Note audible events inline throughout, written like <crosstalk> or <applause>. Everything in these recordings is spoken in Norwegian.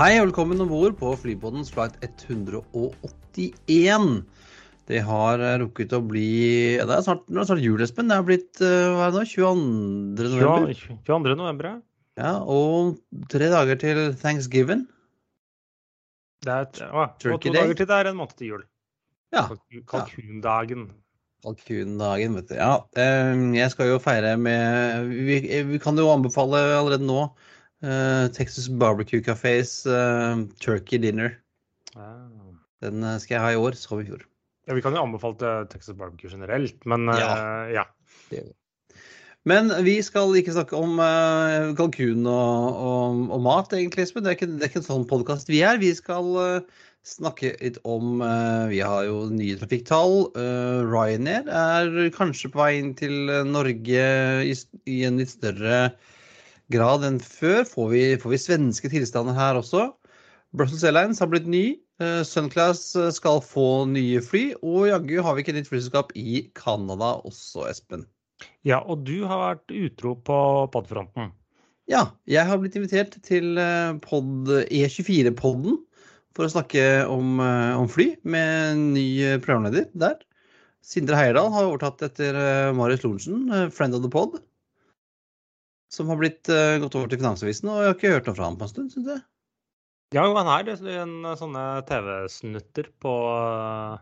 Hei og velkommen om bord på flybåtens flight 181. Det har eh, rukket å bli ja, Det er snart, det er snart jul, Espen. Det er blitt eh, hva er det nå, 22. november. 22. november, ja. Ja, og tre dager til thanksgiving. Det er et, å, og to Day. dager til det er en måned til jul. Ja, Kalkundagen. kalkundagen, vet du. Ja, eh, jeg skal jo feire med Vi, vi kan jo anbefale allerede nå Texas Barbecue Cafés eh, Turkey Dinner. Ah. Den eh, skal jeg ha i år, som i fjor. Ja, vi kan jo anbefale Texas Barbecue generelt, men Ja. eh, ja. Men vi skal ikke snakke om uh, kalkun og, og, og mat, egentlig, Espen. Det det er ikke en sånn podkast vi er. Vi skal uh, snakke litt om uh, Vi har jo nye trafikktall. Eh, Ryanair er kanskje på vei inn til eh, Norge i, i en litt større grad enn før. Får vi, får vi svenske tilstander her også? Brussels Airlines har blitt ny. Eh, Sunclass eh, skal få nye fly. Og jaggu har vi ikke nytt flyselskap i Canada også, Espen. ja, og du har vært utro på podfronten. Ja, jeg har blitt invitert til eh, pod, E24-podden for å snakke om, om fly med ny programleder der. Sindre Heierdal har overtatt etter Marius Lorentzen, friend of the pod. Som har blitt uh, gått over til Finansavisen, og jeg har ikke hørt noe fra ham på en stund, syns jeg. Ja, jo, han er det en eh, sånne TV-snutter på eh,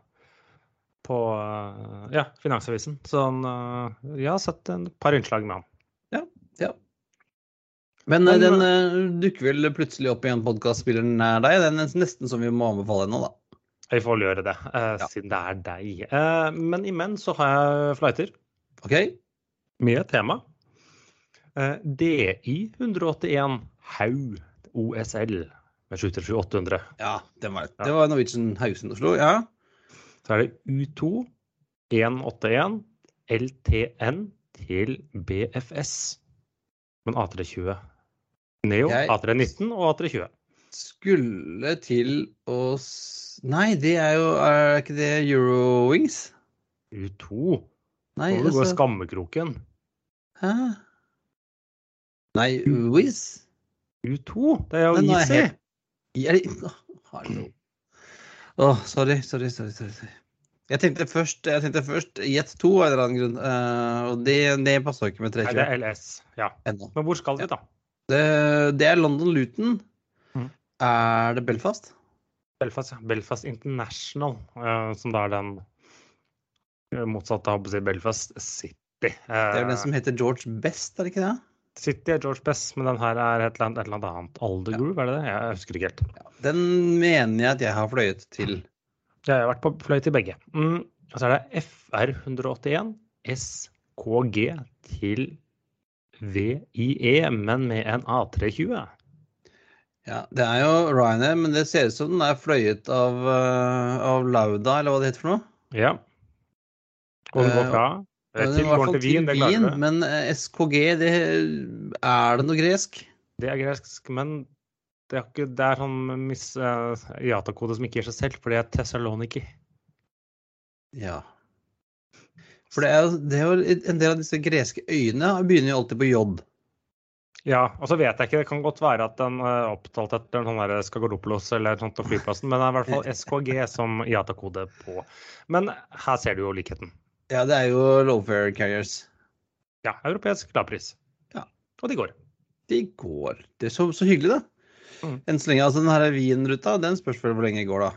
på ja, Finansavisen. Så han, jeg har sett en par innslag med han. Ja. ja. Men, den uh, dukker vel plutselig opp i en podkastspiller nær deg. Den er nesten som vi må anbefale nå, da. Vi får vel gjøre det, uh, Ja. siden det er deg. Uh, men imens så har jeg flighter. OK? med et tema. Eh, DI 181 Haug OSL med 737-800. Ja, det var, det var Norwegian Haugesund Oslo. Ja. Så er det U2 181 LTN til BFS. Men A320. Neo, Jeg- A319 og A320. Skulle til å. Nei, det er jo Er ikke det Eurowings? U2? Nei, Nå må du gå i altså skammekroken. Hæ? Nei, Wizz? U2? Det er jo er easy. helt- Er Å, Hallo. Åh, sorry, sorry, sorry. sorry. sorry. Jeg tenkte først, jeg tenkte først Jet 2 av en eller annen grunn, Uh, og det, det passer ikke med Nei, det er LS. Ja. ennå. Men hvor skal vi, da? Det, det er London Luton. Mm. Er det Belfast? Belfast, ja. Belfast International, uh, som da er den eh, motsatte av å Belfast City. Det er jo den som heter George Best, er det ikke det? City er George Best, men den her er et eller annet, et eller annet Aldergroove, Alder Groove, er det det? Jeg husker ikke helt. Den mener jeg at jeg har fløyet til. Jeg har vært på fløy til begge. Mm. Og så er det FR181 SKG til VIE, men med en A320. Ja, Det er jo Ryanair, men det ser ut som den er fløyet av, eh, av Lauda, eller hva det heter for noe. Ja. Og den går fra? fra Ja, eh, den til er fall til det klarer Wien. Men eh, SKG, det er det noe gresk? Det er gresk, men det er, ikke, det er sånn mis, uh, IATA-kode som ikke gir seg selv, for det er Thessaloniki. Ja. For det er, det er jo en del av disse greske øyene begynner jo alltid på J. Ja, og så vet jeg ikke, det kan godt være at den er opptalt etter en sånn der Skagordopolos eller sånt på flyplassen, men det er i hvert fall SKG som IATA-kode på. Men her ser du jo likheten. Ja, det er jo lowfare carriers. Ja, europeisk lavpris. Ja. Og de går. De går. Det er så, så hyggelig, da. Mm. Enn så lenge. Altså, den her Wien-ruta, den spørs vel hvor lenge det går, da.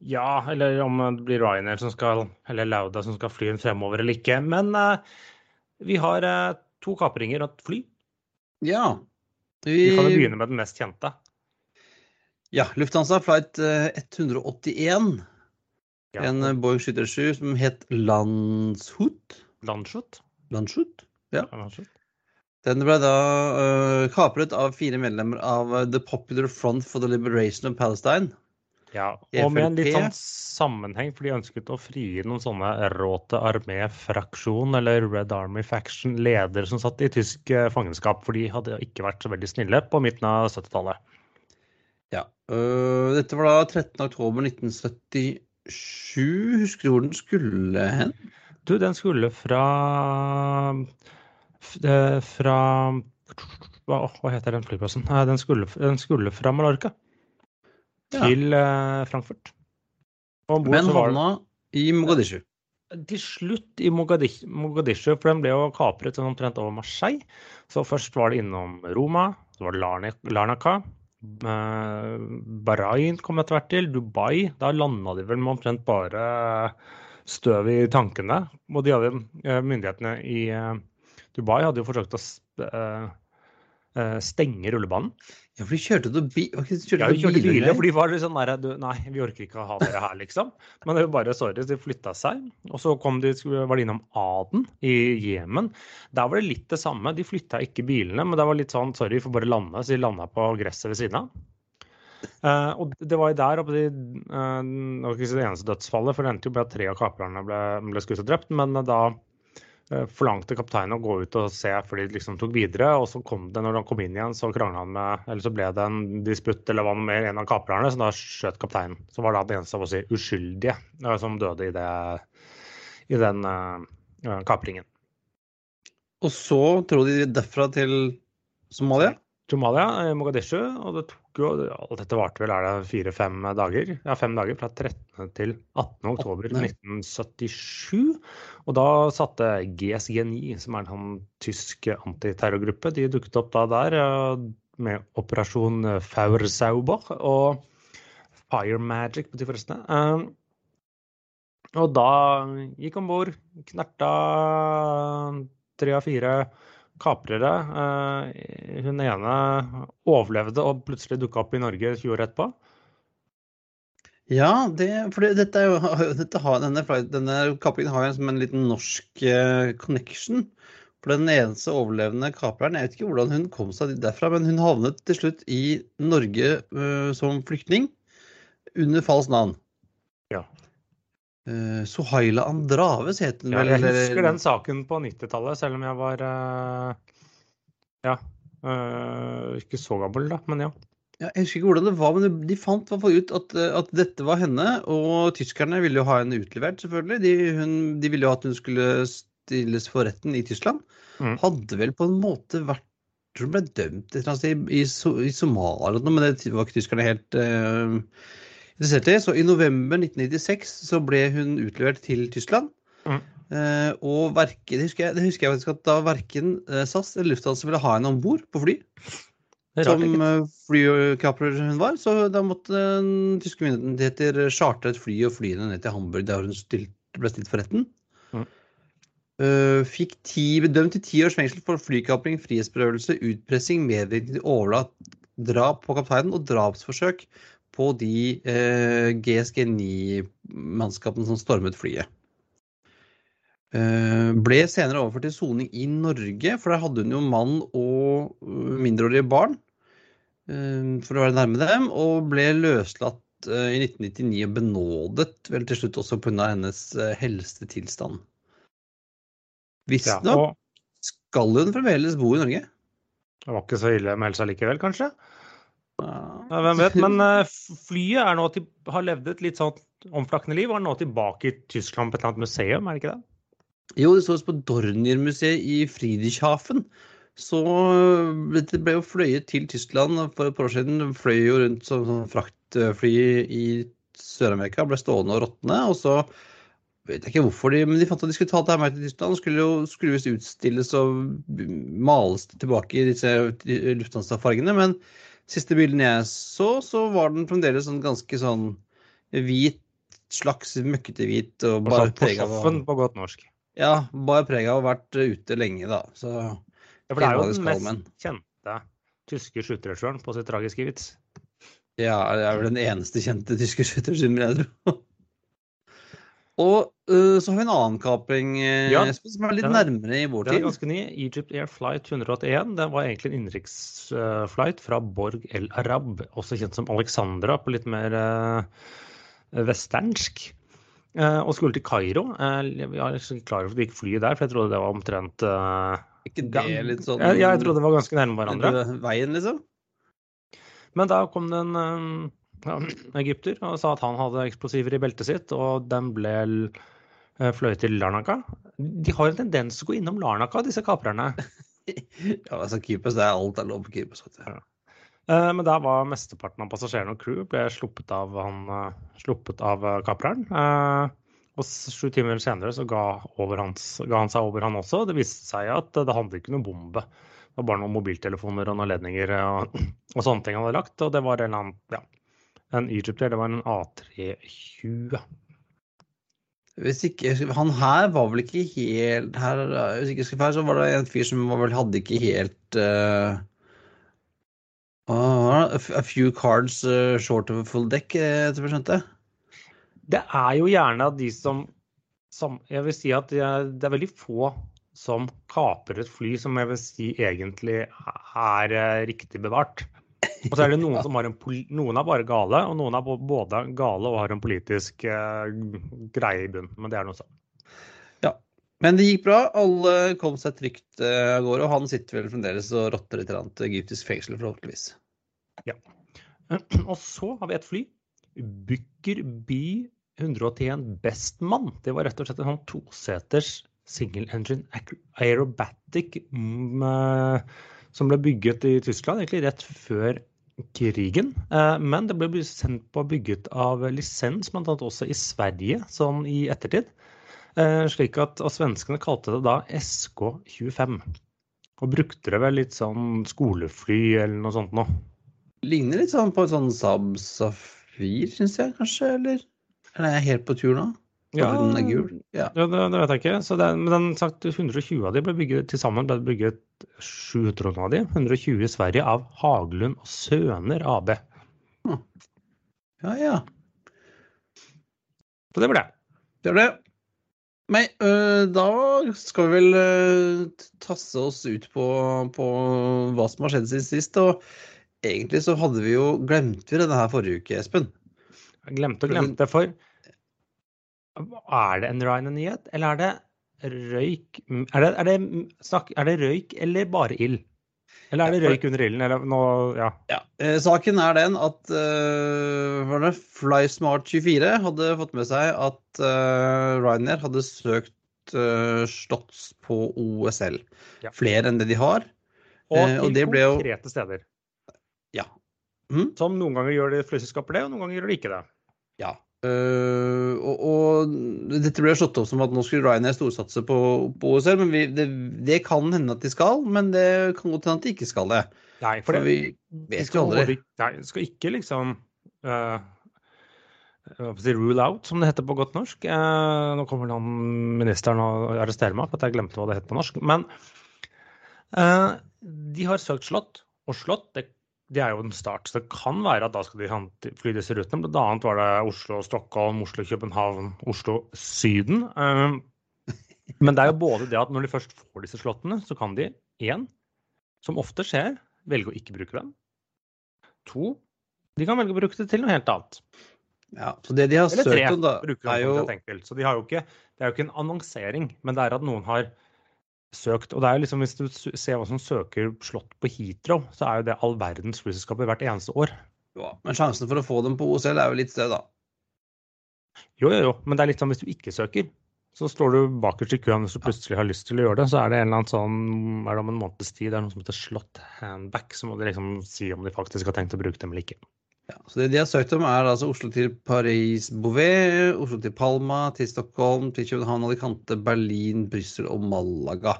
Ja, eller om det blir Ryanair som skal, eller Lauda som skal fly den fremover eller ikke. Men uh, vi har uh, to kapringer og et fly. Ja. Vi kan jo begynne med den mest kjente. Ja, Lufthansa flight eh, 181. Ja, En eh, Boeing 737 som het Landshut. Landshut. Landshut? Ja. Landshut. Den ble da uh, kapret av fire medlemmer av The Popular Front for the Liberation of Palestine. Ja, og med en litt sånn sammenheng, for de ønsket å frigi noen sånne Råte armé-fraksjon, eller Red Army Faction, ledere som satt i tysk fangenskap, for de hadde ikke vært så veldig snille på midten av 70-tallet. Ja. Uh, dette var da 13.10.1977. Husker du hvor den skulle hen? Du, den skulle fra Fra hva, heter den flyplassen? Den skulle, den skulle fra Mallorca til ja. Frankfurt. Men havna i Mogadishu? Til slutt i Mogadishu, Mogadishu, for den ble jo kapret sånn omtrent over Marseille. Så først var det innom Roma, så var det Larnaca, Eh, Bahrain kom etter hvert til. Dubai. Da landa de vel med omtrent bare støv i tankene. Og de hadde, eh, myndighetene i eh, Dubai hadde jo forsøkt å stenge rullebanen. Ja, for de kjørte til bi ja, de kjørte biler, for de var sånn der, Nei, vi orker ikke å ha dere her, liksom. Men det var bare sorry, de flytta seg. Og så kom de, var de innom Aden i Jemen. Der var det litt det samme. De flytta ikke bilene, men det var litt sånn sorry, vi får bare lande. Så de landa på gresset ved siden av. Uh, og det var jo der oppe de, uh, Det var ikke det eneste dødsfallet, for det endte jo med at tre av kaprerne ble, ble skutt og drept. Men da Eh, forlangte kapteinen å gå ut og se før de liksom tok videre. Og så kom det, når han kom inn igjen, så krangla han med Eller så ble det en disputt eller hva noe mer, en av kaprerne, så da skjøt kapteinen. Så var det den eneste av oss uskyldige eh, som døde i, det, i den uh, kapringen. Og så dro de derfra til Somalia? Somalia, Mogadishu. Og det Alt dette varte vel er det fire-fem dager. Ja, fem dager fra 13. til 18. oktober 1977. Og da satte GSG9, som er en sånn tysk antiterrorgruppe, de dukket opp da der med operasjon Faursauber og Fire Magic betyr forresten det. Og da gikk om bord, knerta tre av fire kaprere. Eh, hun ene overlevde og plutselig dukka opp i Norge 20 år etterpå. Ja, det, for det, dette jo, dette har, denne, denne kapringen har jo en, en liten norsk uh, connection. For den eneste overlevende kapreren, jeg vet ikke hvordan hun kom seg derfra, men hun havnet til slutt i Norge uh, som flyktning under falskt navn. Ja. Uh, Suhaila Andraves het hun ja. Jeg husker den saken på 90-tallet, selv om jeg var uh, ja, uh, ikke så gammel, da, men ja. ja. Jeg husker ikke hvordan det var, men de fant ut at, at, dette var henne. Og tyskerne ville jo ha henne utlevert, selvfølgelig. De, hun, de ville jo at hun skulle stilles for retten i Tyskland. Mm. Hadde vel på en måte vært tror hun ble dømt et eller annet sted i, i, i Somalia, men det var ikke tyskerne helt. Så i november 1996 så ble hun utlevert til Tyskland. Mm. Uh, og verke, det, husker jeg, det husker jeg at da verken uh, SAS eller Lufthansa ville ha henne om bord på fly. Rart, som uh, flykaprer hun var. Så da måtte den tyske myndigheter chartre et fly og fly henne ned til Hamburg, der hun stilt, ble stilt for retten. Mm. Fikk ti, bedømt til ti års fengsel for flykapring, frihetsberøvelse, utpressing, medvirkning til overlatt drap på kapteinen og drapsforsøk på de eh, GSG9-mannskapene som stormet flyet. Eh, ble senere overført til soning i Norge, for der hadde hun jo mann og uh, mindreårige barn. Eh, for å være nærme dem, og ble løslatt eh, i 1999 og benådet vel til slutt også pga. hennes eh, helsetilstand. Visstnok ja, og... skal hun fremdeles bo i Norge. Det var ikke så ille med helsa likevel, kanskje? Ja, hvem vet. Men <laughs> uh, flyet er nå til, har levd et litt sånn omflakkende liv og er nå tilbake i Tyskland på et eller annet museum, er det ikke det? Jo, det står på Dornier-museet i Friedrichshafen. Så det ble jo fløyet til Tyskland for et par år siden. Fløy jo rundt som sånn fraktfly i Sør-Amerika, ble stående og råtne. Og så vet jeg ikke hvorfor de Men de fant at de skulle ta det her med til Tyskland. og Skulle jo skulle visst utstilles og males tilbake i disse Lufthansa-fargene. Men siste bildene jeg så, så var den fremdeles sånn ganske sånn hvit, slags møkkete hvit. og bare prega av på godt norsk. Ja, bare prega av å ha vært ute lenge, da. Så, ja, for det er jo den mest kjente tyske skytterregissøren på sitt tragiske vits. Ja, det er vel den eneste kjente tyske skytterregissøren, vil jeg tro. Og uh, så har vi en annen kapring uh, Ja, som er litt er- nærmere i vår tid. ganske ny. Egypt Air Flight 181. Den var egentlig en innenriksflight fra Borg El Arab, også kjent som Alexandra på litt mer uh, vesternsk. Uh, og skulle til Kairo. Jeg er ikke klar over at vi gikk flyet der, for jeg trodde det var omtrent ikke det litt sånn jeg, jeg trodde det var ganske nærme hverandre. Veien, liksom? Men da kom det en ja, <clears throat> egypter og sa at han hadde eksplosiver i beltet sitt, og den ble uh, fløyet til Larnaca. De har en tendens til å gå innom Larnaca, disse kaprerne. <laughs> Ja, altså Kypros, det er alt er lov på Kypros. Ja. Eh, Men der var mesteparten av passasjerene og crew ble sluppet av, han, eh, sluppet av eh, kapreren. Eh, Og sju timer senere så ga, hans, ga han seg over, han også. Det viste seg at det handlet ikke noen bombe. Det var bare noen mobiltelefoner og noen ledninger og, <clears throat> og sånne ting han hadde lagt. Og det var en eller annen, ja, en Egypter, det var en A320. Hvis ikke, han her var vel ikke helt her, Hvis ikke jeg husker feil, så var det en fyr som var vel hadde ikke helt uh, A few cards uh, short of a full deck, eh, etter hva jeg skjønte. Det er jo gjerne de som, som Jeg vil si at det er, det er veldig få som kaprer et fly som jeg vil si egentlig er riktig bevart. Og så er det noen som har en Noen er bare gale, og noen er både gale og har en politisk eh, greie i bunnen. Men det er noe sånn. Men det gikk bra. Alle kom seg trygt eh, av gårde, og han sitter vel fremdeles og rotter i et eller annet egyptisk fengsel, forhåpentligvis. <clears throat> Og så har vi et fly. Booker B 181 Bestmann. Det var rett og slett en sånn toseters single engine aerobatic mm, eh, som ble bygget i Tyskland egentlig rett før krigen. Eh, Men det ble sendt på bygget av lisens, bl.a. også i Sverige, sånn i ettertid. Eh, Slik at og svenskene kalte det da SK25. Og brukte det vel litt sånn skolefly eller noe sånt noe. Ligner litt sånn på en sånn Saab Safir, syns jeg kanskje, eller? Eller er jeg helt på tur nå? Ja, Den er gul? Ja. Ja, det, det vet jeg ikke. Så det, men den sagt 120 av de ble bygget til sammen ble bygget 700 av de. 120 i Sverige av Haglund og Søner AB. ja, ja. Så det ble det. Det er det. Men øh, da skal vi vel øh, tasse oss ut på, på hva som har skjedd siden sist. Og egentlig så hadde vi jo glemt vi denne her forrige uke, Espen. Jeg glemte og glemte, for er det en Ryanair-nyhet, eller er det røyk er det, er, det, snakk, er det røyk eller bare ild? Eller er det røyk under ilden? Eller nå, ja. Ja, eh, Saken er den at uh, FlySmart24 hadde fått med seg at uh, Ryanair hadde søkt slotts på OSL. Ja. Flere enn det de har. Og Eh, og til det ble jo- konkrete steder. Ja. Mm? Som noen ganger gjør det flyselskaper det, og noen ganger gjør det ikke det. Ja. Øh, og, og dette ble slått opp som at nå skulle Ryanair storsatse på, på OSL, men vi, det, det kan hende at de skal, men det kan godt hende at de ikke skal det. Nei, for For det, vi vet jo aldri. Nei, skal ikke liksom si, rule out, som det heter på godt norsk. Uh, nå kommer han ministeren og arresterer meg for at jeg glemte hva det het på norsk. Men de har søkt slott, og slott det, det er jo en start. Så det kan være at da skal de fly disse rutene. Blant annet var det Oslo-Stockholm, Oslo-København, Oslo-Syden. Eh, men det er jo både det at når de først får disse slottene, så kan de én, som ofte skjer, velge å ikke bruke dem. To, de kan velge å bruke det til noe helt annet. Ja, så det de har Eller tre søkt om, da, er jo enkelt. Så de har jo ikke, det er jo ikke en annonsering, men det er at noen har søkt. Og det er jo liksom, hvis du ser hva som søker slått på Heathrow, så er jo det all verdens flyselskaper hvert eneste år. ja, Men sjansen for å få dem på OCL er jo litt større, da. Jo, jo, jo, men det er litt sånn hvis du ikke søker, så står du bakerst i køen hvis du plutselig har lyst til å gjøre det. Så er det en eller annen sånn, er det om en måneds tid, det er noe som heter slått handback, så må de liksom si om de faktisk har tenkt å bruke dem eller ikke. Ja, så det de har søkt om, er altså Oslo til Paris-Bouvet, Oslo til Palma, til Stockholm, til København, Alicante, Berlin, Brussel og Malaga.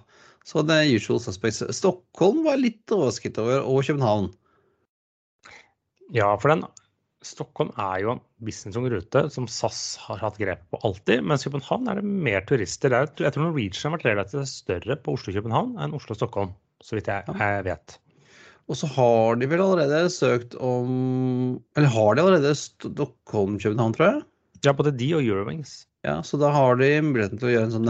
Så det er usual suspects. Stockholm var litt overrasket over, og København. Ja, for den Stockholm er jo en business-rute som SAS har hatt grep på alltid. Mens København er det mer turister. Det er, jeg tror Norwegian har vært relativt større på Oslo-København enn Oslo-Stockholm, så vidt jeg, jeg vet. Og så har de vel allerede søkt om Eller har de allerede Stockholm-København, tror jeg? Ja, både de og Eurowings. Ja, så da har de muligheten til å gjøre en sånn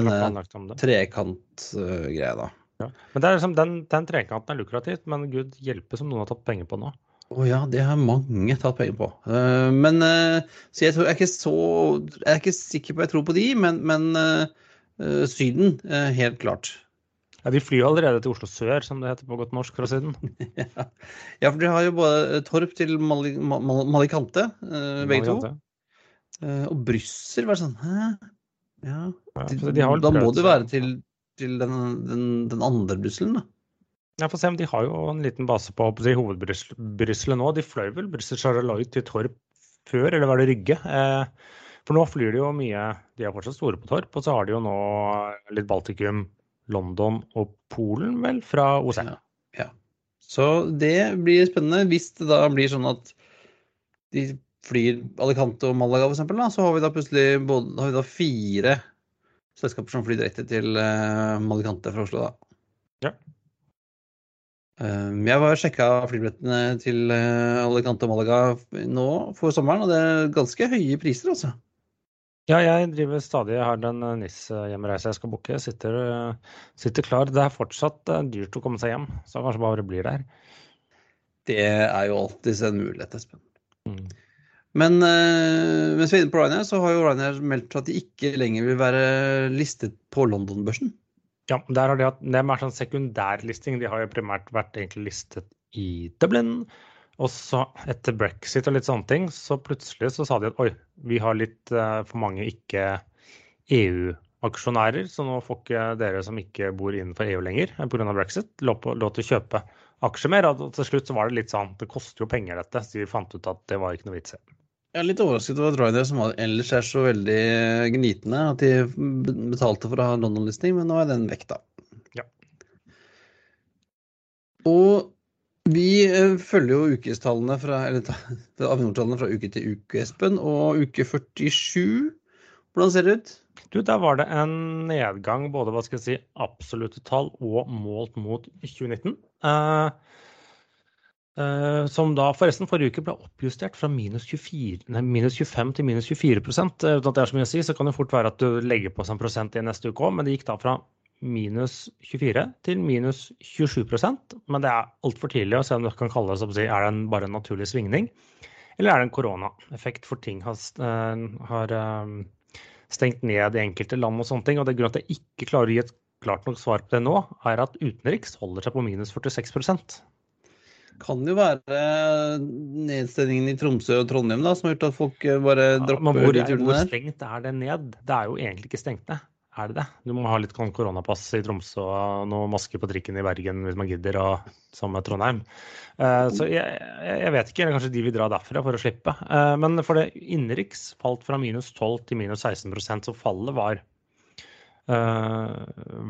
trekantgreie, uh, da. Ja. Men liksom, den, den trekanten er lukrativt, men gud hjelpe som noen har tatt penger på nå. Å oh, ja, det har mange tatt penger på. Uh, men uh, Så jeg, tror, jeg, er ikke så Jeg er ikke sikker på jeg tror på de, men, men uh, Syden, helt klart. Ja, De flyr allerede til Oslo sør, som det heter på godt norsk, fra siden. ja. <laughs> ja, for de har jo både Torp til Mali, Mal Malikante, begge to. og Brussel var sånn Hæ? Ja, de, de da må det være til, til den, den, den andre Brusselen, da. Ja, for se, De har jo en liten base på, på hovedbrysselen nå. De fløy vel Brussel-Charlotte til Torp før, eller var det Rygge? Eh, for nå flyr de jo mye De er fortsatt store på Torp, og så har de jo nå litt Baltikum, London og Polen, vel, fra OC. Ja, ja. Så det blir spennende. Hvis det da blir sånn at de flyr Alicante og Malaga, f.eks., så har vi da plutselig både, har vi da fire selskaper som flyr direkte til uh, Malicante fra Oslo, da. Ja. Um, jeg var sjekka flybillettene til uh, Alicante og Malaga nå for sommeren, og det er ganske høye priser, altså. Ja, jeg driver stadig, jeg har den NIS-hjemreisa jeg skal booke. Sitter, sitter klar. Det er fortsatt eh, dyrt å komme seg hjem, så kanskje bare blir der. Det er jo alltids en mulighet, Espen. Mm. Men mens vi er inne på Ryanair, så har jo Ryanair meldt at de ikke lenger vil være listet på London-børsen. Ja, der har de hatt, Det er mer sånn sekundærlisting. De har jo primært vært egentlig listet i Dublin. Og så etter brexit og litt sånne ting, så plutselig så sa de at oi, vi har litt uh, for mange ikke EU-aksjonærer, så nå får ikke dere som ikke bor innenfor EU lenger pga. brexit, lov, lov til å kjøpe aksjer mer. Og til slutt så var det litt sånn det koster jo penger dette, så de fant ut at det var ikke noe vits i. Jeg er litt overrasket over at Ryder, som ellers er så veldig gnitende, at de betalte for å ha London-listing, men nå er den vekk, da. Ja. Og vi eh, følger jo ukestallene fra, eller <laughs> fra uke til uke, Espen. Og uke 47, hvordan ser det ut? Du, Der var det en nedgang, både hva skal jeg si, absolutte tall og målt mot 2019. Uh, Uh, som da forresten forrige uke ble oppjustert fra minus, 24, nei, minus 25 til minus 24 uh, Uten at det er så mye å si, så kan det fort være at du legger på seg en prosent i neste uke òg, men det gikk da fra minus 24 til minus 27% Men det er altfor tidlig å se om det kan kalle det er det en, bare en naturlig svingning, eller er det en koronaeffekt for ting har, uh, har stengt ned i enkelte land og sånne ting. Og det grunnen til at jeg ikke klarer å gi et klart nok svar på det nå, er at utenriks holder seg på minus 46% kan jo være nedstengningen i Tromsø og Trondheim da, som har gjort at folk eh, bare dropper ja, hvor, de turene der. Hvor stengt er det ned? Det er jo egentlig ikke stengt ned. Er det det? Du må ha litt koronapass i Tromsø og noe maske på trikken i Bergen hvis man gidder, og sammen med Trondheim. Uh, så jeg, jeg, vet ikke, eller kanskje de vil dra derfra for å slippe. Uh, men for det innenriks falt fra minus 12 til minus 16% så fallet var, uh,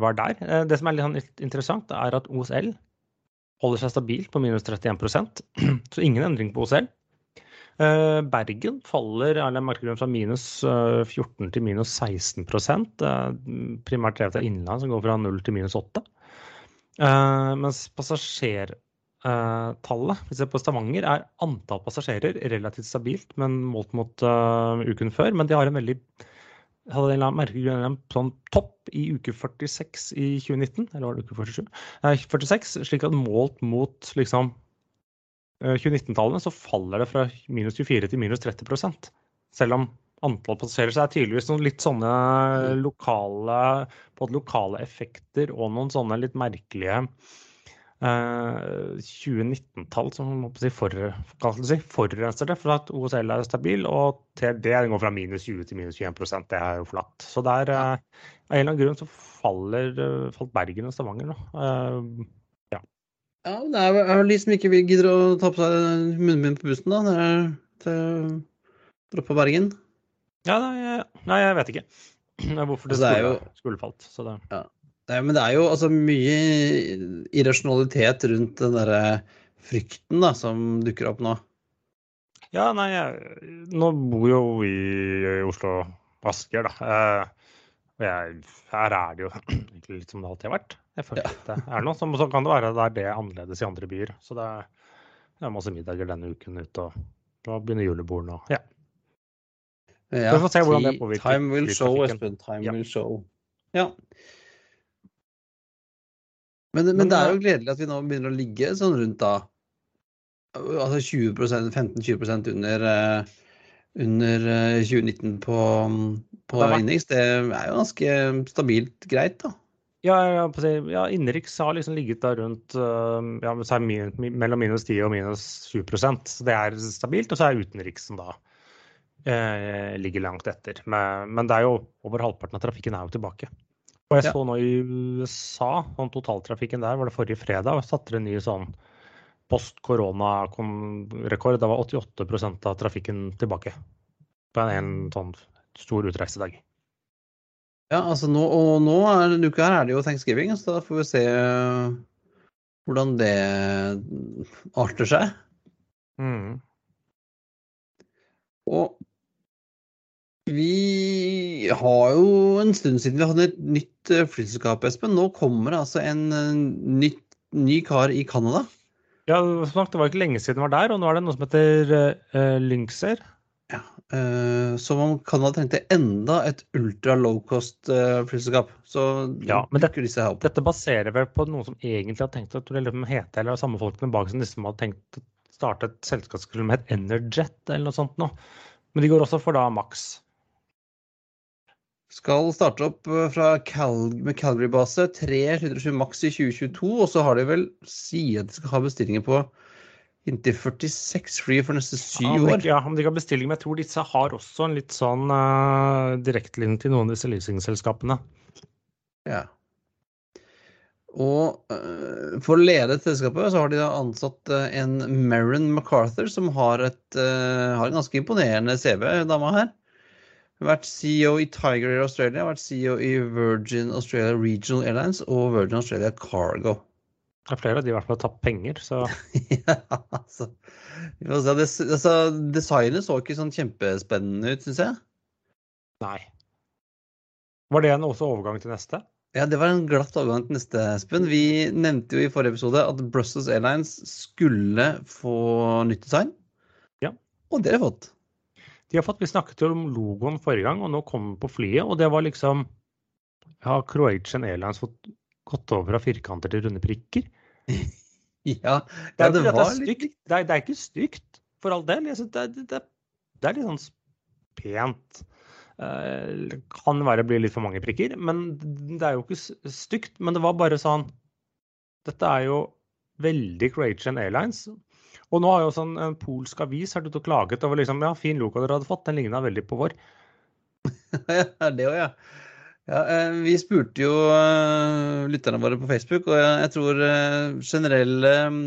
var der. det som er litt sånn interessant, er at OSL holder seg stabilt på minus 31% <clears throat> så ingen endring på OCL. Eh, Bergen faller eller markedsgrunn fra minus 14 eh, til minus 16 primært drevet av Innland, som går fra 0 til minus 8. Eh, mens passasjertallet hvis på Stavanger, er antall passasjerer relativt stabilt, men målt mot uken før. Men de har en veldig hadde en merkelig sånn topp i uke 46 i 2019, eller var det uke 47? 46, slik at målt mot liksom 2019-tallene, eh, så faller det fra minus 24 til minus 30 Selv om antall passasjerer så er tydeligvis noen litt sånne lokale, både lokale effekter og noen sånne litt merkelige 2019-tall eh, som si, for, si, forurenser det, for at OSL er stabil, og TLD går fra minus 20 til minus 21% Det er jo flatt. Så der. Eh, av en eller annen grunn så faller, eh, falt Bergen og Stavanger nå. ja. Ja, det er vel de som ikke gidder å ta på seg munnbind på bussen, da. Det er til droppe Bergen. Ja, nei, nei, jeg vet ikke <clears throat> hvorfor det, altså, det skulle, jo... skulle, falt. Så det... Ja. Nei, men det er jo altså mye irrasjonalitet rundt den derre frykten da, som dukker opp nå. Ja, nei, jeg, nå bor jo vi i Oslo Asker, da. Eh, og jeg, her er det jo <clears throat> egentlig litt som det alltid har vært. Jeg føler ja. det er noe. Så, så kan det være at det er det annerledes i andre byer. Så det er, det er masse middager denne uken ute, og da begynner julebordene og ja. Ja, vi får se hvordan det påvirker Time will show. Espen. Time Ja. will show. Ja. Men, men, Men, det er jo eh, gledelig at vi nå begynner å ligge sånn rundt da Altså 20% 15-20% under, eh, under eh, 2019 på, på Det har. Det er jo ganske stabilt greit, da. Ja, ja, innenriks har liksom ligget da rundt øh, ja, mellom minus 10 og minus 20% så det er stabilt. Og så er utenriksen da eh, ligger langt etter. Men, men det er jo over halvparten av trafikken er jo tilbake. Og jeg Ja. så nå i USA, om totaltrafikken der var det forrige fredag, og satte en ny sånn post korona-rekord. Da var 88% av trafikken tilbake på en, en sånn stor utreisedag. Ja, altså nå, og nå er denne uka her er det jo thanksgiving, så da får vi se eh, hvordan det arter seg. Mm. Og vi har jo en stund siden vi hadde et nytt eh, flyselskap, Espen. Nå kommer det altså en eh, nytt, ny kar i Canada. Ja, det var ikke lenge siden det var der, og nå er det noe som heter uh, Lynxer. Ja, Så man kan ha trengt enda et ultra low cost eh. Så Ja, men det- disse her opp. Dette baserer vel på noen som egentlig har tenkt at det liksom heter, eller samme folkene bak som liksom hadde tenkt å starte et selskap som het Enerjet eller noe sånt nå. Men de går også for da Max. Skal starte opp eh, fra Cal med Calgary-base. Tre 707 Max i 2022. Og så har de vel sier at de skal ha bestillinger på inntil 46 fly for neste syv år. Ja, om de kan bestille, men jeg tror disse har også en litt sånn uh, direktelinje til noen av disse leasingselskapene. Ja. Og uh, for å lede selskapet så har de da ansatt uh, en Marin MacArthur, som har, et, har en ganske imponerende CV, dama her. Vært CEO i Tiger Air Australia, vært CEO i Virgin Australia Regional Airlines og Virgin Australia Cargo. Det er flere av de i hvert fall har tatt penger, så <laughs> ja, altså. Det, altså, designet så ikke sånn kjempespennende ut, syns jeg. nei. Var det en også overgang til neste? Ja, det var en glatt overgang til neste, Espen. Vi nevnte jo i forrige episode at Brussels Airlines skulle få nytt design. Ja. Og det har de fått. De har fått, Vi snakket jo om logoen forrige gang, og nå kom den på flyet. Og det var liksom Har Croatian Airlines fått gått over fra firkanter til runde prikker? <laughs> Ja, Det er, det det er stygt, litt. Det er, det er ikke stygt, for all del. Det, det, det er litt sånn pent. Uh, kan være blir litt for mange prikker, men det er jo ikke stygt. Men det var bare sånn Dette er jo veldig Croatian Airlines. Og nå har jo sånn en polsk avis vært ute og klaget over liksom, ja, fin logo dere hadde fått. Den ligna veldig på vår. <laughs> Ja, det òg, ja. Ja. eh, Vi spurte jo eh, lytterne våre på Facebook, og jeg tror eh, generelle mm,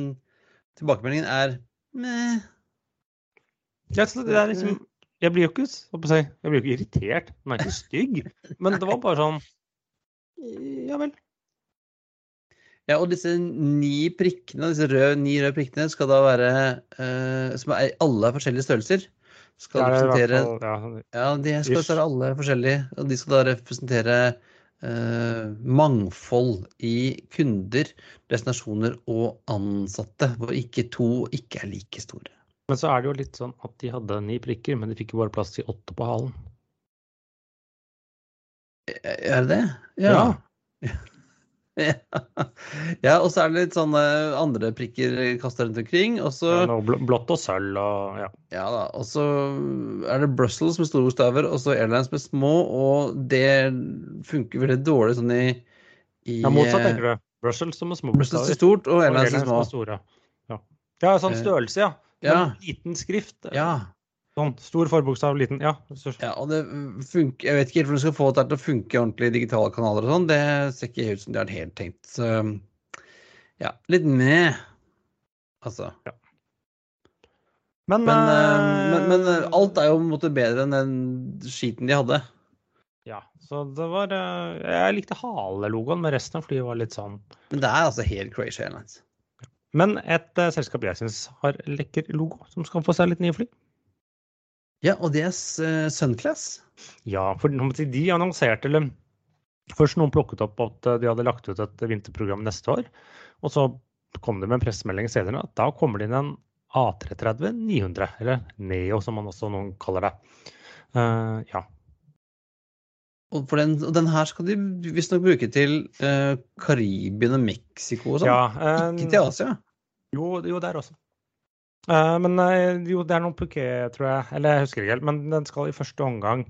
tilbakemeldingen er meh. Ja, det er liksom, jeg blir jo ikke, jeg blir jo ikke irritert. Den er ikke <laughs> stygg. Men det var bare sånn Ja vel. Ja, og disse ni prikkene, disse røde, ni røde prikkene, skal da være eh, Som er alle er forskjellige størrelser. Skal er representere ja, Ja, de skal være alle forskjellige, og de skal da representere eh, mangfold i kunder, destinasjoner og ansatte, hvor ikke to ikke er like store. Men så er det jo litt sånn at de hadde ni prikker, men de fikk jo bare plass til åtte på halen. Er det det? Ja. ja, <laughs> og så er det litt sånne andre prikker kasta rundt omkring. Og så, Ja, blått og sølv og ja. ja da, og så er det Brussels med store bokstaver, og så Airlines med små, og det funker veldig dårlig sånn i, i ja motsatt, tenker du. Brussels som er små Brussels er bokstaver, stort, og og Airlines er små. er store. Ja. ja, sånn Eh, størrelse, ja. Ja, Sånn liten skrift. ja. Sånn stor forbokstav, liten Ja. Ja, og det funker Jeg vet ikke helt hvordan du skal få dette til å funke ordentlig i digitale kanaler og sånn. Det ser ikke ut som de har helt tenkt. Så ja, litt med, altså. Men, Men, eh, men, men eh, alt er jo på en måte bedre enn den skiten de hadde. Ja, så det var Jeg likte halelogoen, men resten av flyet var litt sånn Men det er altså helt Crazy Airlines. Men et uh, selskap jeg syns har lekker logo, som skal få seg litt nye fly. Ja, og det er eh, Sunclass. Ja, for de annonserte eller Først noen plukket opp at eh, de hadde lagt ut et vinterprogram neste år. Og så kom det med en pressemelding senere at da kommer det inn en A330 900, eller Neo som man også noen kaller det. Uh, ja. Og for den, den her skal de visstnok bruke til uh, Karibien og Mexico og sånn? Ja, uh, Ikke til Asia? Jo, jo der også. Uh, men jo, det er noen Puquet, tror jeg. Eller jeg husker ikke helt. Men den skal i første omgang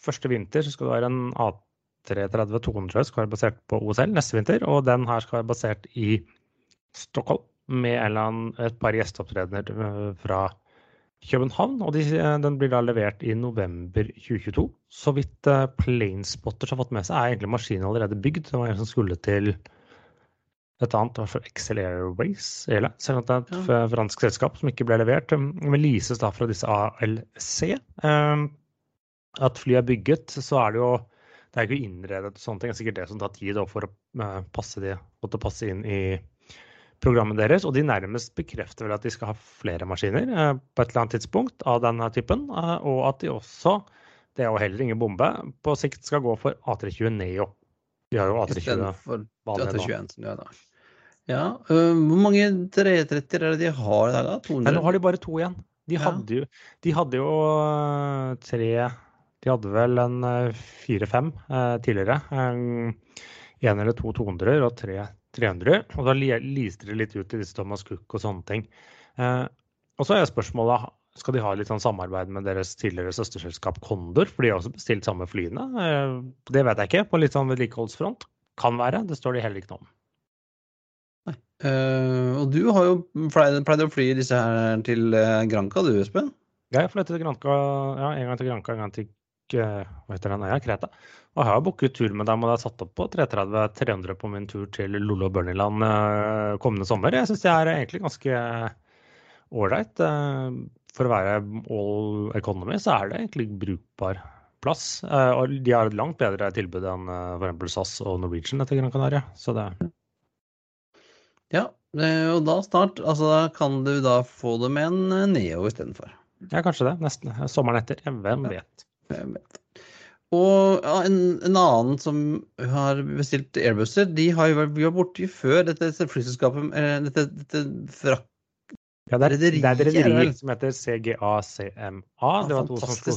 Første vinter så skal det være en A330-200 skal være basert på OSL neste vinter. Og den her skal være basert i Stockholm med annen, et par gjesteopptredener fra København. Og de, den blir da levert i november 2022. Så vidt uh, Planespotters har fått med seg, er egentlig maskinen allerede bygd. Det var en som skulle til et annet, var for Excel Airways, eller, selv om det er et ja. fransk selskap som ikke ble levert. Men leases da fra disse ALC. Um, at flyet er bygget, så er det jo det er ikke innredet og sånne ting. Det er sikkert det som tar tid for å uh, passe, de, passe inn i programmet deres, og de nærmest bekrefter vel at de skal ha flere maskiner eh, på et eller annet tidspunkt av denne typen, eh, og at de også, det er jo heller ingen bombe, på sikt skal gå for A320 Neo. De har jo A320 A321, ja, da. Ja, uh, Hvor mange 330 er det de har i dag? da? 200? Nei, nå har de bare to igjen. De hadde jo, de hadde jo tre De hadde vel en fire-fem uh, tidligere. En eller to 200 og tre 300. Og da lister det litt ut til disse Thomas Cook og sånne ting. Eh, og så er spørsmålet skal de ha litt sånn samarbeid med deres tidligere søsterselskap Kondor, for de har også bestilt samme flyene. Eh, det vet jeg ikke, på litt sånn vedlikeholdsfront. Kan være, det står de heller ikke noe om. Uh, og du har jo pleid, å fly disse her til uh, Granca, du Espen? Jeg flyttet til Granca ja, en gang til Granca, en gang til hva heter den, ja, Kreta. Og jeg har booket tur med dem, og det er satt opp på 330-300 på min tur til Lollo og Børniland eh, kommende sommer. Jeg syns det er egentlig ganske ålreit. Eh, for å være all economy så er det egentlig brukbar plass. Eh, og de har et langt bedre tilbud enn f.eks. SAS og Norwegian etter Gran Canaria. Så det Ja, og da snart altså da kan du da få det med en Neo istedenfor. Ja, kanskje det. Nesten. Sommeren etter. Hvem vet. Hvem vet. Og ja, en, en, annen som har bestilt airbusser, de har jo vært borti før dette flyselskapet eh, Dette, dette frak... Ja, det er, det er et rederi som heter CGACMA. Det var,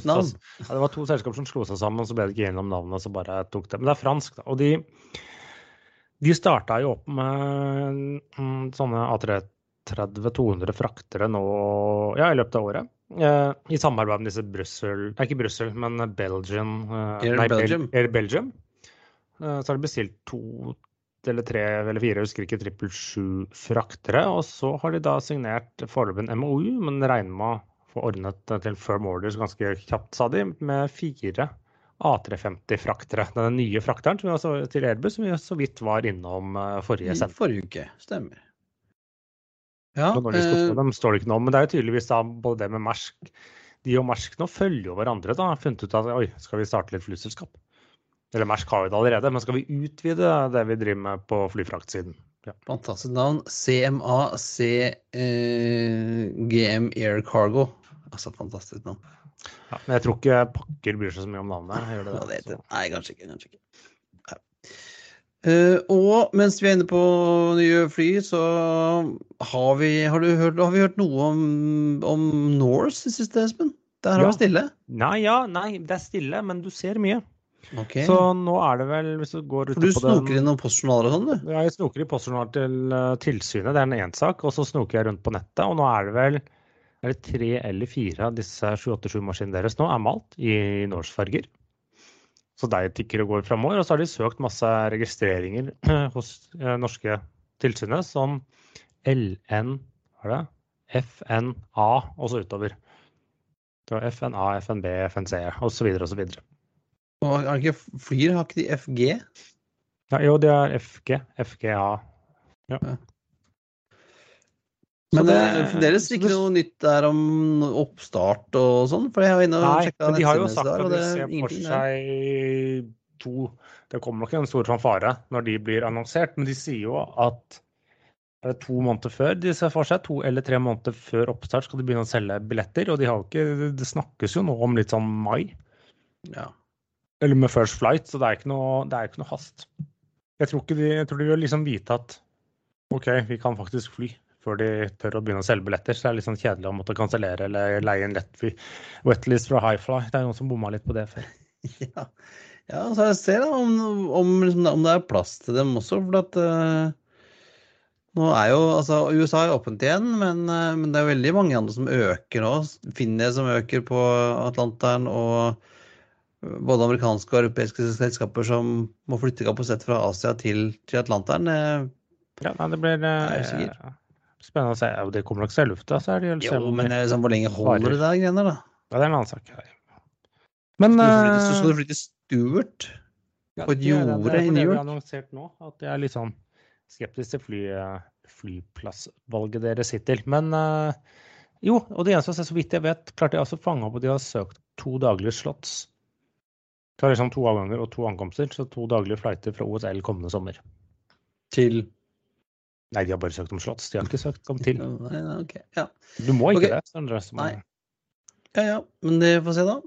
navn. Ja, det var to selskaper som slo seg sammen, og så ble det ikke gjennom navnet, så bare tok det. Men det er fransk, da. Og de, de starta jo opp med mm, sånne A330-200 fraktere nå ja, i løpet av året. Uh, I samarbeid med disse Brussel Nei, ikke Brussel, men Belgian. Uh, Air nei, Belgium. Air Belgium. Uh, så har de bestilt to eller tre eller fire, jeg husker ikke, trippel sju fraktere. Og så har de da signert foreløpig en MOU, men regner med å få ordnet til firm orders ganske kjapt, sa de, med fire A350-fraktere. Den nye frakteren til Airbus som vi så vidt var innom forrige sending. Forrige uke, stemmer. Ja, når de få eh, dem, står det ikke noe om. Men det er jo tydeligvis da både det med Mersk De og Mersk nå følger jo hverandre. da, har funnet ut at oi, skal vi starte litt flyselskap? Eller Mersk har jo det allerede, men skal vi utvide det vi driver med på flyfraktsiden? Ja. Fantastisk navn. CMA CGM eh, Air Cargo. Altså fantastisk navn. Ja, men jeg tror ikke pakker bryr seg så mye om navnet. Gjør det det? det Nei, kanskje ikke. Kanskje ikke. Uh, og mens vi er inne på nye fly, så har vi, har hørt, har vi hørt noe om, om Norse i siste, Espen? Der har ja. det stille? Nei, ja, nei, det er stille, men du ser mye. Okay. Så nå er det vel hvis Du går ut For du snoker inn noen postjournaler og sånn, du? Ja, jeg snoker i postjournaler til uh, tilsynet, det er en én sak. Og så snoker jeg rundt på nettet, og nå er det vel er det tre eller fire av disse 787-maskinene deres nå er malt i Norse-farger. Så de tikker og går framover. Og så har de søkt masse registreringer <clears throat> hos eh, norske tilsynet som LN hva er det? FNA og så utover. Det var FNA, FNB, FNC osv. osv. Det ikke Flyr, har ikke de FG? Ja, jo, det er FG. FGA. Ja. ja. Men det er fremdeles ikke noe nytt der om oppstart og sånn? For jeg har inne og Nei, Nei, de har jo sagt at de ser for seg to Det kommer nok en stor fanfare når de blir annonsert, men de sier jo at er det to måneder før de ser for seg, to eller tre måneder før oppstart skal de begynne å selge billetter. Og de har jo ikke, det snakkes jo nå om litt sånn mai. Ja. Eller med first flight, så det er ikke noe, det er ikke noe hast. Jeg tror, ikke de, jeg tror de vil liksom vite at OK, vi kan faktisk fly før de tør å begynne å selge billetter. Så det er litt sånn kjedelig å måtte kansellere eller leie en wetlist fra Highfly. Det er noen som bomma litt på det før. <laughs> Ja, ja så jeg ser da om, om, liksom, om, det er plass til dem også. For at uh, nå er jo altså USA er åpent igjen, men, uh, men, det er veldig mange andre som øker nå. Finner som øker på Atlanteren, og både amerikanske og europeiske selskaper som må flytte kapasitet fra Asia til, til Atlanteren. Ja, nei, det blir uh, spennende å se. Ja, det kommer nok til lufta. Så er det jo, jo men sånn, hvor lenge holder det der greiene, da? Ja, det er en annen sak. Men Så skal du flytte Stuart på et jorde i New York? Det vi har annonsert nå, at jeg er litt sånn skeptisk til fly, flyplassvalget deres hittil. Men uh, jo, og det eneste, så vidt jeg vet, klarte jeg altså å fange opp at de har søkt to daglige slots. Det er liksom to avganger og to ankomster, så to daglige flighter fra OSL kommende sommer. Til Nei, de har bare søkt om slotts. De har ikke søkt om til. Okay. ja. Du må ikke okay. det. Sånn Nei. Ja ja, men det får se, da.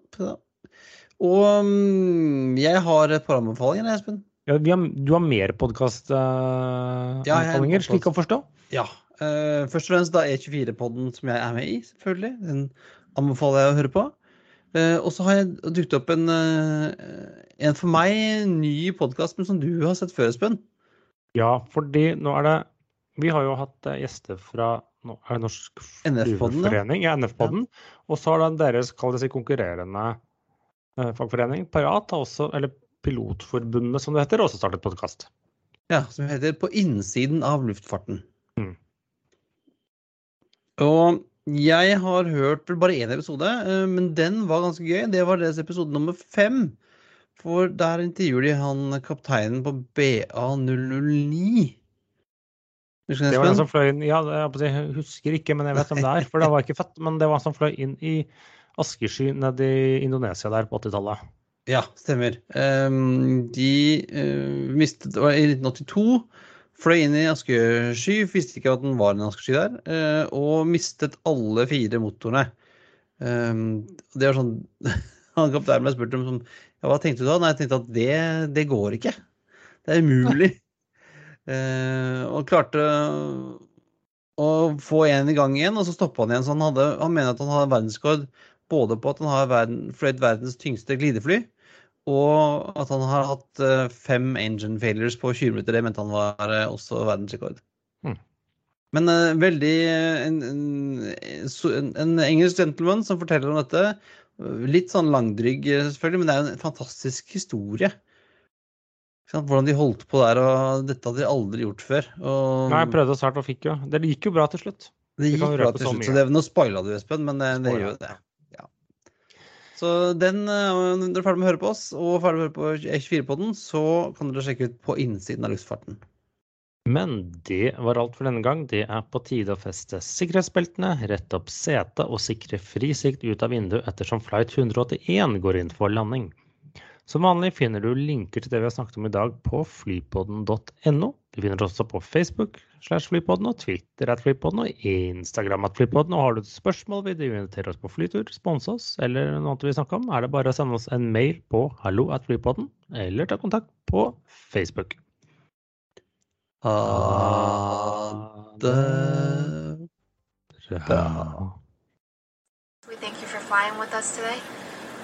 Og um, jeg har et par anbefalinger, Espen. Ja, har, du har mer podkastanbefalinger, uh, slik å forstå? Ja. Uh, først og fremst da E24-podden som jeg er med i, selvfølgelig. Den anbefaler jeg å høre på. Uh, og så har jeg dukket opp en, en for meg ny podkast som du har sett før, Espen. Ja, fordi nå er det Vi har jo hatt gjester fra Norsk Flygerforening. Ja, NF-podden. Og så har den deres, si, konkurrerende Eh, fagforening. Parat også, eller Pilotforbundet som det heter, også startet podkast. Ja, som heter På innsiden av luftfarten. Mm. Og jeg har hørt vel bare én episode, eh, men den var ganske gøy. Det var deres episode nummer fem. For der intervjuer de han kapteinen på BA009. Det var den som fløy inn Ja, jeg husker ikke, men jeg vet hvem det er. For det var ikke fett. Men det var han som fløy inn i askesky nede i Indonesia der på 80-tallet. Ja, stemmer. Um, de uh, mistet I 1982 fløy inn i askesky, visste ikke at den var en askesky der, uh, og mistet alle fire motorene. Um, det var sånn <laughs> Han kapteinen ble spurt om sånn, ja, hva tenkte du da? Nei, jeg tenkte at det, det går ikke. Det er umulig. Uh, og klarte å få en i gang igjen, og så stoppa han igjen. Så han, hadde, han mener at han har verdensrekord både på at han har verden, fløyet verdens tyngste glidefly, og at han har hatt uh, fem engine failures på 20 minutter. Det mente han var uh, også verdensrekord. Mm. Men uh, veldig en, en, en, engelsk gentleman som forteller om dette. Litt sånn langdrygg, selvfølgelig, men det er en fantastisk historie. Hvordan de holdt på der, og dette hadde de aldri gjort før. Og... Nei, jeg prøvde snart og fikk jo. Det gikk jo bra til slutt. Det gikk bra til slutt, så det, Nå spoila du, Espen, men det, det gjør jo det. Så den, eh, når dere er ferdig med å høre på oss og ferdig med å høre på E24-podden, så kan dere sjekke ut på innsiden av luftfarten. Men det var alt for denne gang. Det er på tide å feste sikkerhetsbeltene, rette opp setet og sikre fri sikt ut av vinduet ettersom flight 181 går inn for landing. Som vanlig finner du linker til det vi har snakket om i dag på flypodden.no. Du finner oss også på Facebook slash flypodden og Twitter at flypodden og Instagram at flypodden. Og har du et spørsmål, vil du invitere oss på flytur, sponse oss eller noe annet vi snakker om, er det bare å sende oss en mail på hallo at flypodden eller ta kontakt på Facebook. Ha det bra. We thank you for flying with us today.